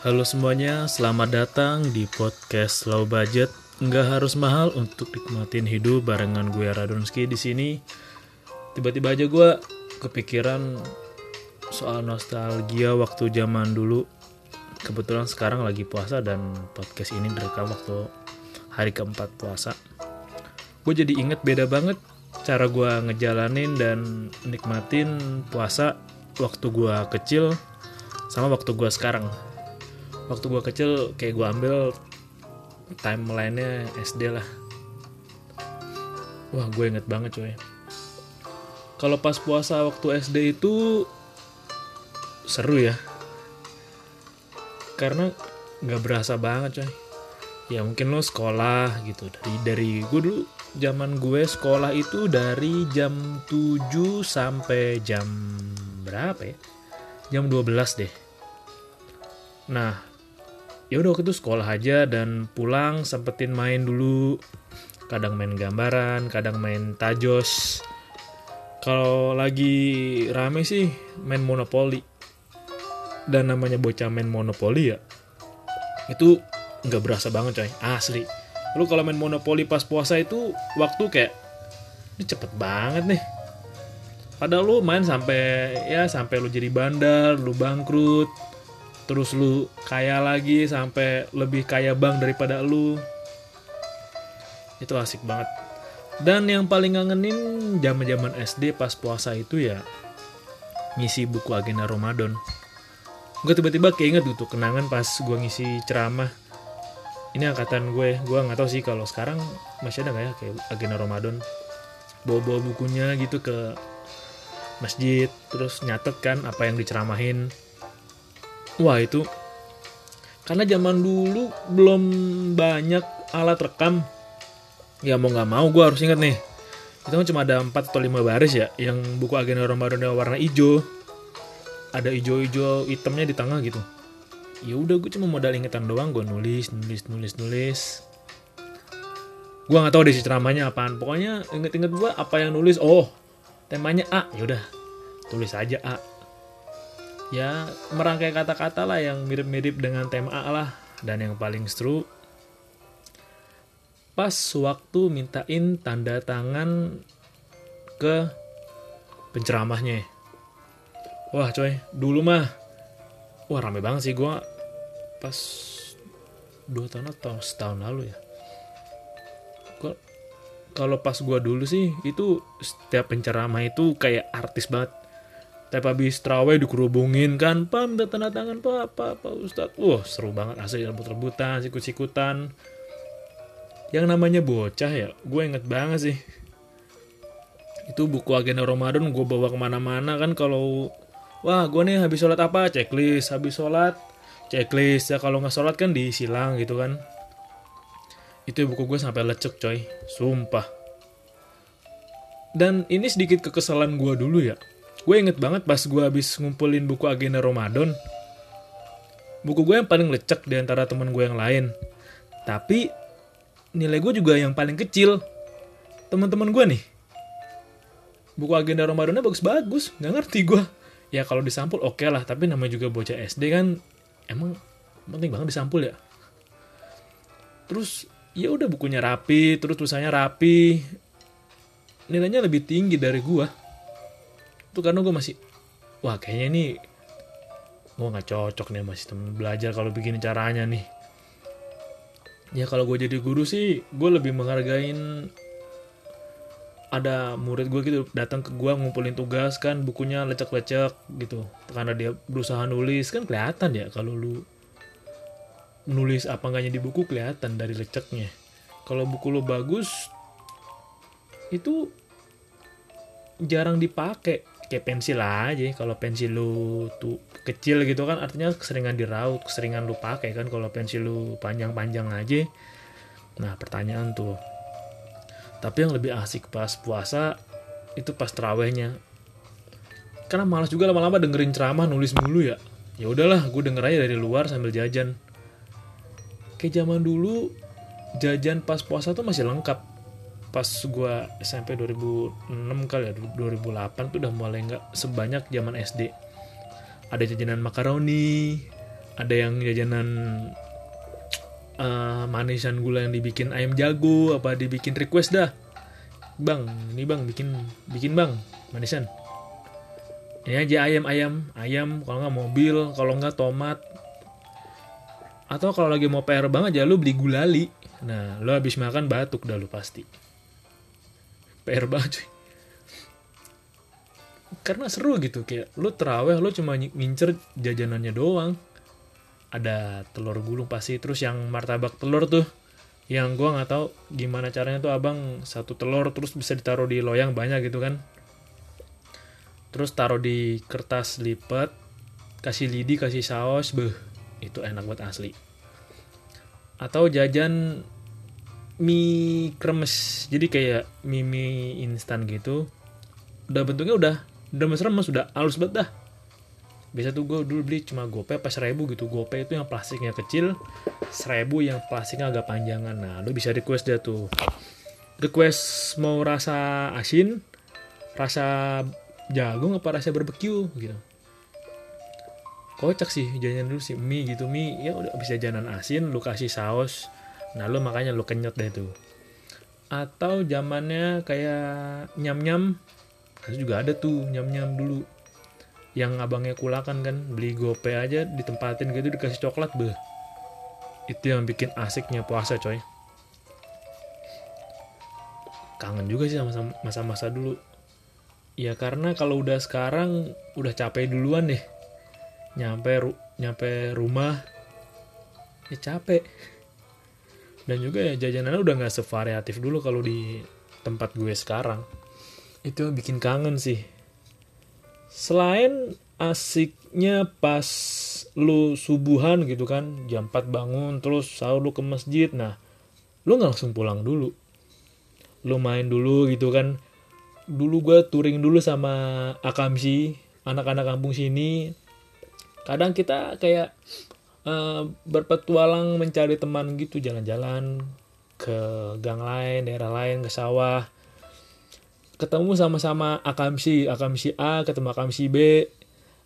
Halo semuanya, selamat datang di podcast Low Budget. Nggak harus mahal untuk nikmatin hidup barengan gue Radonski di sini. Tiba-tiba aja gue kepikiran soal nostalgia waktu zaman dulu. Kebetulan sekarang lagi puasa dan podcast ini direkam waktu hari keempat puasa. Gue jadi inget beda banget cara gue ngejalanin dan nikmatin puasa waktu gue kecil sama waktu gue sekarang waktu gue kecil kayak gue ambil timelinenya SD lah. Wah gue inget banget coy. Kalau pas puasa waktu SD itu seru ya. Karena nggak berasa banget coy. Ya mungkin lo sekolah gitu. Dari dari gue dulu zaman gue sekolah itu dari jam 7 sampai jam berapa ya? Jam 12 deh. Nah ya udah waktu itu sekolah aja dan pulang sempetin main dulu. Kadang main gambaran kadang main tajos. Kalau lagi rame sih main monopoli dan namanya bocah main monopoli ya itu nggak berasa banget coy. Asli. Lu kalau main monopoli pas puasa itu waktu kayak ini cepet banget nih. Padahal lu main sampai ya sampai lu jadi bandar lu bangkrut terus lu kaya lagi sampai lebih kaya bank daripada lu. Itu asik banget. Dan yang paling ngangenin zaman zaman SD pas puasa itu ya ngisi buku agenda Ramadan. Gue tiba-tiba keinget gitu kenangan pas gue ngisi ceramah. Ini angkatan gue gue nggak tahu sih kalau sekarang masih ada nggak ya kayak agenda Ramadan. Bawa-bawa bukunya gitu ke masjid terus nyatet kan apa yang diceramahin wah itu. Karena zaman dulu belum banyak alat rekam. Ya mau nggak mau gue harus inget nih. Itu kan cuma ada 4 atau 5 baris ya yang buku agenda Ramadan warna hijau. Ada hijau-hijau hitamnya di tengah gitu. Ya udah gue cuma modal ingetan doang gue nulis nulis nulis nulis. Gue nggak tahu deh ceramahnya apaan. Pokoknya inget-inget gue apa yang nulis. Oh temanya A ya udah. Tulis aja A ya merangkai kata-kata lah yang mirip-mirip dengan tema A lah. Dan yang paling seru pas waktu mintain tanda tangan ke penceramahnya. Wah coy dulu mah wah rame banget sih gue pas dua tahun atau setahun lalu ya. Gua kalau pas gue dulu sih itu setiap penceramah itu kayak artis banget tapi habis terawih dikerubungin kan pak minta tanda tangan pak pak pak ustad wah seru banget asli rebut-rebutan sikut-sikutan. Yang namanya bocah ya gue inget banget sih. Itu buku agenda Ramadan gue bawa ke mana-mana kan kalau wah gue nih habis sholat apa? Checklist habis sholat. Checklist ya kalau nggak sholat kan disilang gitu kan. Itu buku gue sampai lecek coy. Sumpah. Dan ini sedikit kekesalan gue dulu ya gue inget banget pas gue habis ngumpulin buku agenda Ramadan. Buku gue yang paling lecek di antara temen gue yang lain. Tapi nilai gue juga yang paling kecil. Teman-teman gue nih. Buku agenda Ramadannya bagus-bagus nggak ngerti gue. Ya kalau disampul oke okay lah. Tapi namanya juga bocah SD kan emang penting banget disampul ya. Terus ya udah bukunya rapi terus tulisannya rapi. Nilainya lebih tinggi dari gue itu karena gue masih wah kayaknya ini gue nggak cocok nih masih temen belajar kalau begini caranya nih. Ya kalau gue jadi guru sih gue lebih menghargain ada murid gue gitu datang ke gue ngumpulin tugas kan bukunya lecek-lecek gitu. Karena dia berusaha nulis kan kelihatan ya kalau lu nulis apa enggaknya di buku kelihatan dari leceknya. Kalau buku lu bagus itu jarang dipakai kayak pensil aja. Kalau pensil lu tuh kecil gitu kan artinya keseringan diraut keseringan lu pakai kan. Kalau pensil lu panjang-panjang aja. Nah pertanyaan tuh. Tapi yang lebih asik pas puasa itu pas terawehnya karena malas juga lama-lama dengerin ceramah nulis mulu ya. Ya udahlah gue denger aja dari luar sambil jajan. Kayak zaman dulu jajan pas puasa tuh masih lengkap pas gue SMP 2006 kali ya 2008 tuh udah mulai nggak sebanyak zaman SD ada jajanan makaroni ada yang jajanan uh, manisan gula yang dibikin ayam jago apa dibikin request dah. Bang ini bang bikin bikin bang manisan. Ini aja ayam ayam ayam kalau nggak mobil kalau nggak tomat. Atau kalau lagi mau PR banget ya lu beli gulali. Nah lu habis makan batuk dah lu pasti PR banget cuy. Karena seru gitu kayak lu teraweh lu cuma ngincer jajanannya doang. Ada telur gulung pasti terus yang martabak telur tuh yang gua nggak tahu gimana caranya tuh abang satu telur terus bisa ditaruh di loyang banyak gitu kan. Terus taruh di kertas lipat kasih lidi kasih saus beh itu enak buat asli. Atau jajan mie kremes. Jadi kayak mie mie instan gitu. Udah bentuknya udah udah remes udah halus banget dah. Biasa tuh gue dulu beli cuma gope pas seribu gitu. Gope itu yang plastiknya kecil seribu yang plastiknya agak panjangan. Nah lu bisa request dia tuh. Request mau rasa asin rasa jagung apa rasa barbecue gitu. Kocak sih jajan dulu sih. Mie gitu mie. Ya udah bisa jajanan asin lu kasih saus nah lu makanya lu kenyot deh tuh. Atau zamannya kayak nyam nyam itu juga ada tuh nyam nyam dulu. Yang abangnya kulakan kan beli gope aja ditempatin gitu dikasih coklat beh itu yang bikin asiknya puasa coy. Kangen juga sih sama masa-masa dulu. Ya karena kalau udah sekarang udah capek duluan deh. Nyampe ru nyampe rumah ya capek dan juga ya jajanannya udah nggak sevariatif dulu kalau di tempat gue sekarang. Itu bikin kangen sih. Selain asiknya pas lu subuhan gitu kan jam 4 bangun terus sahur lu ke masjid nah lu nggak langsung pulang dulu. Lu main dulu gitu kan. Dulu gue touring dulu sama akamsi anak-anak kampung sini. Kadang kita kayak uh, berpetualang mencari teman gitu jalan-jalan ke gang lain daerah lain ke sawah. Ketemu sama-sama akamsi akamsi A ketemu akamsi B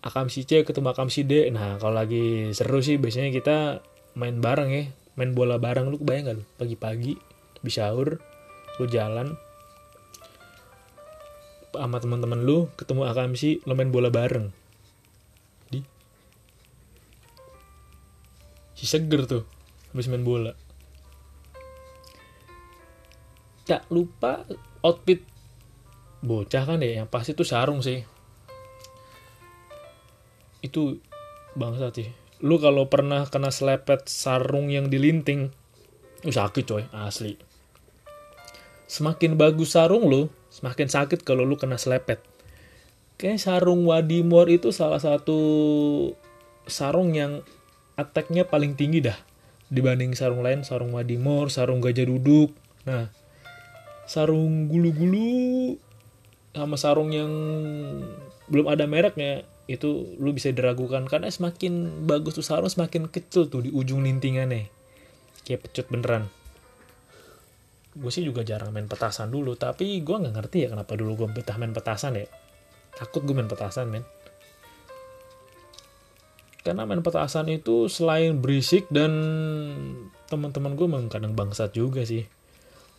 akamsi C ketemu akamsi D. Nah kalau lagi seru sih biasanya kita main bareng ya. Main bola bareng. Lu kebayang gak lu? Pagi-pagi bisa sahur lu jalan sama teman-teman lu ketemu akamsi lu main bola bareng si seger tuh habis main bola. Tak lupa outfit bocah kan ya yang pasti itu sarung sih. Itu bangsa sih. Lu kalau pernah kena selepet sarung yang dilinting lu sakit coy asli. Semakin bagus sarung lu semakin sakit kalau lu kena selepet. Kayak sarung Wadimor itu salah satu sarung yang attacknya paling tinggi dah dibanding sarung lain sarung Wadimor sarung gajah duduk. Nah sarung gulu-gulu sama sarung yang belum ada mereknya itu lu bisa diragukan karena semakin bagus tuh sarung semakin kecil tuh di ujung lintingannya. Kayak pecut beneran. Gue sih juga jarang main petasan dulu tapi gue nggak ngerti ya kenapa dulu gue betah main petasan ya. Takut gue main petasan men karena main petasan itu selain berisik dan teman-teman gue memang kadang bangsat juga sih.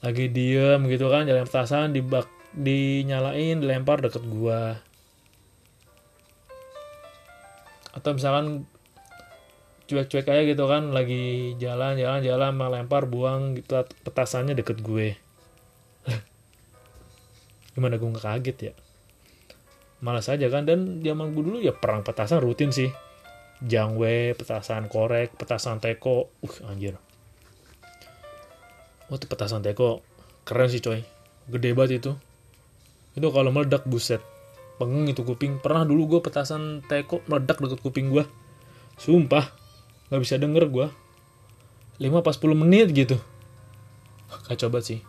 Lagi diem gitu kan jalan petasan di bak dinyalain dilempar deket gua. Atau misalkan cuek-cuek aja gitu kan lagi jalan jalan jalan melempar buang gitu petasannya deket gue. Gimana gue nggak kaget ya? Malas aja kan dan zaman gue dulu ya perang petasan rutin sih jangwe petasan korek petasan teko. Uh anjir. Waktu petasan teko. Keren sih coy. Gede banget itu. Itu kalau meledak buset. Pengeng itu kuping. Pernah dulu gue petasan teko meledak deket kuping gue sumpah nggak bisa denger gue 5 pas 10 menit gitu. Kacau banget sih.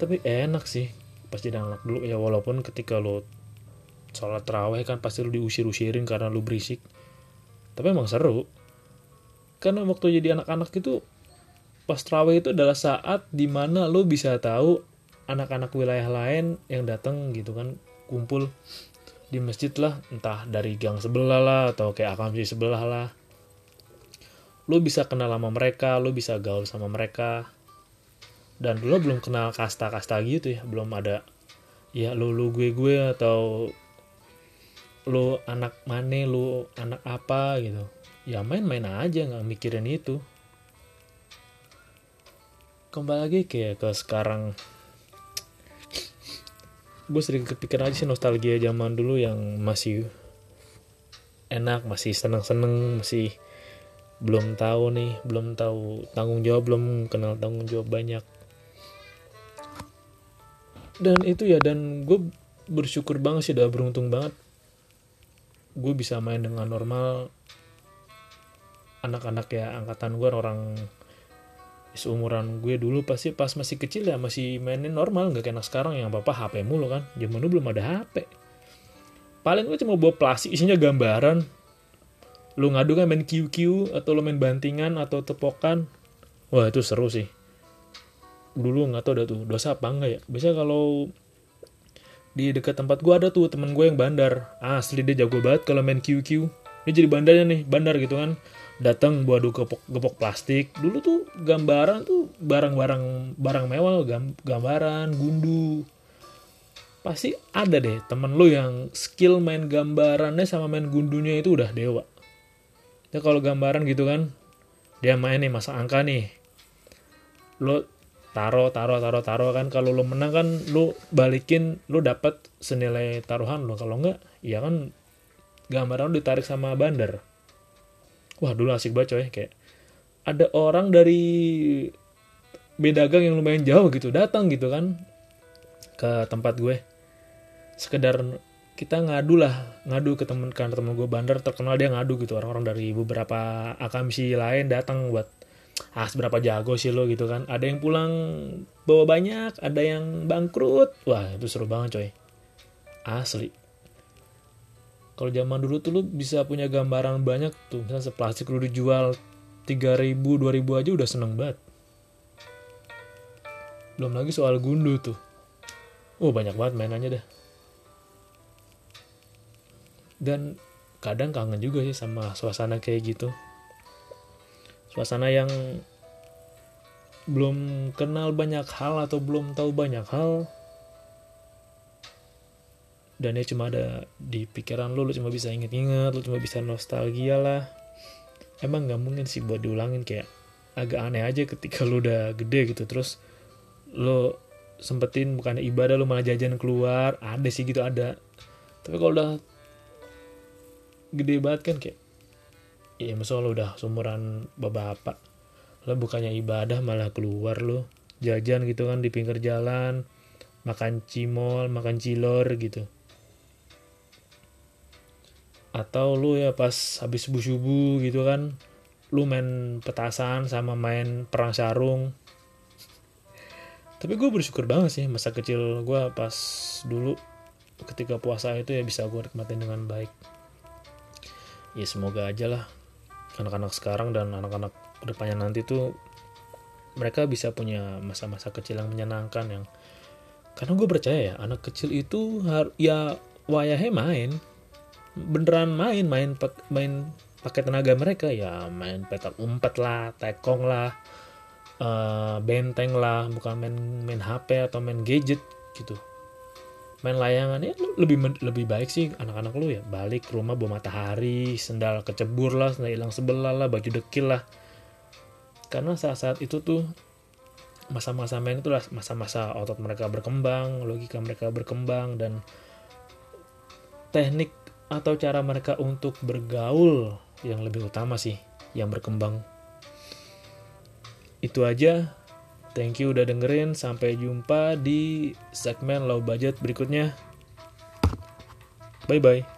Tapi enak sih pas jadi anak dulu. Ya walaupun ketika lo sholat terawih kan pasti lo diusir-usirin karena lo berisik. Tapi emang seru. Karena waktu jadi anak-anak itu pas terawih itu adalah saat di mana lo bisa tahu anak-anak wilayah lain yang datang gitu kan kumpul di masjid lah. Entah dari gang sebelah lah atau kayak akamsi sebelah lah. Lu bisa kenal sama mereka lu bisa gaul sama mereka. Dan dulu belum kenal kasta-kasta gitu ya. Belum ada ya lu lu gue gue atau lu anak mana lu anak apa gitu. Ya main-main aja nggak mikirin itu. Kembali lagi kayak ke sekarang. Gue sering kepikiran aja sih nostalgia zaman dulu yang masih enak masih seneng-seneng masih belum tahu nih belum tahu tanggung jawab belum kenal tanggung jawab banyak. Dan itu ya dan gue bersyukur banget sih udah beruntung banget gue bisa main dengan normal. Anak-anak ya angkatan gue orang seumuran gue dulu pasti pas masih kecil ya masih mainin normal. Nggak kayak sekarang yang apa HP mulu kan. Zaman dulu belum ada HP paling gue cuma bawa plastik isinya gambaran. Lu ngadu kan main QQ atau lu main bantingan atau tepokan. Wah itu seru sih. Dulu nggak tau ada tuh dosa apa enggak ya? Biasa kalau di dekat tempat gue ada tuh temen gue yang bandar. Asli dia jago banget kalau main QQ dia jadi bandarnya nih bandar gitu kan. Datang buat gepok gepok plastik. Dulu tuh gambaran tuh barang-barang barang mewah gambaran gundu. Pasti ada deh temen lu yang skill main gambarannya sama main gundunya itu udah dewa. Ya kalau gambaran gitu kan dia main nih masa angka nih. Lo taro taro taro taro kan. Kalau lo menang kan lo balikin lo dapat senilai taruhan lo kalau enggak ya kan gambaran lo ditarik sama bandar. Wah dulu asik banget coy. Kayak ada orang dari beda gang yang lumayan jauh gitu datang gitu kan ke tempat gue. Sekedar kita ngadu lah ngadu ke temen kan temen gue bandar terkenal dia ngadu gitu. Orang-orang dari beberapa akamsi lain datang buat ah seberapa jago sih lo? gitu kan. Ada yang pulang bawa banyak ada yang bangkrut. Wah itu seru banget coy. Asli. Kalau zaman dulu tuh lu bisa punya gambaran banyak tuh. Misalnya seplastik lu dijual 3000 2000 aja udah seneng banget. Belum lagi soal gundu tuh. Oh banyak banget mainannya dah. Dan kadang kangen juga sih sama suasana kayak gitu suasana yang belum kenal banyak hal atau belum tahu banyak hal. Dan dia cuma ada di pikiran lu lu cuma bisa inget-inget lu cuma bisa nostalgia lah. Emang nggak mungkin sih buat diulangin kayak agak aneh aja ketika lu udah gede gitu. Terus lu sempetin bukan ibadah lu malah jajan keluar. Ada sih gitu ada. Tapi kalau udah gede banget kan kayak ya misalnya lu udah seumuran bapak-bapak. Lo bukannya ibadah malah keluar lu. Jajan gitu kan di pinggir jalan. Makan cimol makan cilor gitu. Atau lu ya pas habis subuh subuh gitu kan lu main petasan sama main perang sarung. Tapi gue bersyukur banget sih masa kecil gue pas dulu ketika puasa itu ya bisa gue nikmatin dengan baik. Ya semoga aja lah anak-anak sekarang dan anak-anak ke depannya nanti tuh mereka bisa punya masa-masa kecil yang menyenangkan yang karena gue percaya ya anak kecil itu har ya wayahnya main. Beneran main main main pakai tenaga mereka ya main petak umpet lah tekong lah uh, benteng lah bukan main main HP atau main gadget gitu main layangan ya lebih lebih baik sih anak-anak lu ya balik ke rumah bawa matahari sendal kecebur lah sendal hilang sebelah lah baju dekil lah karena saat-saat itu tuh masa-masa main itu lah masa-masa otot mereka berkembang logika mereka berkembang dan teknik atau cara mereka untuk bergaul yang lebih utama sih yang berkembang. Itu aja. Thank you udah dengerin. Sampai jumpa di segmen low budget berikutnya. Bye bye.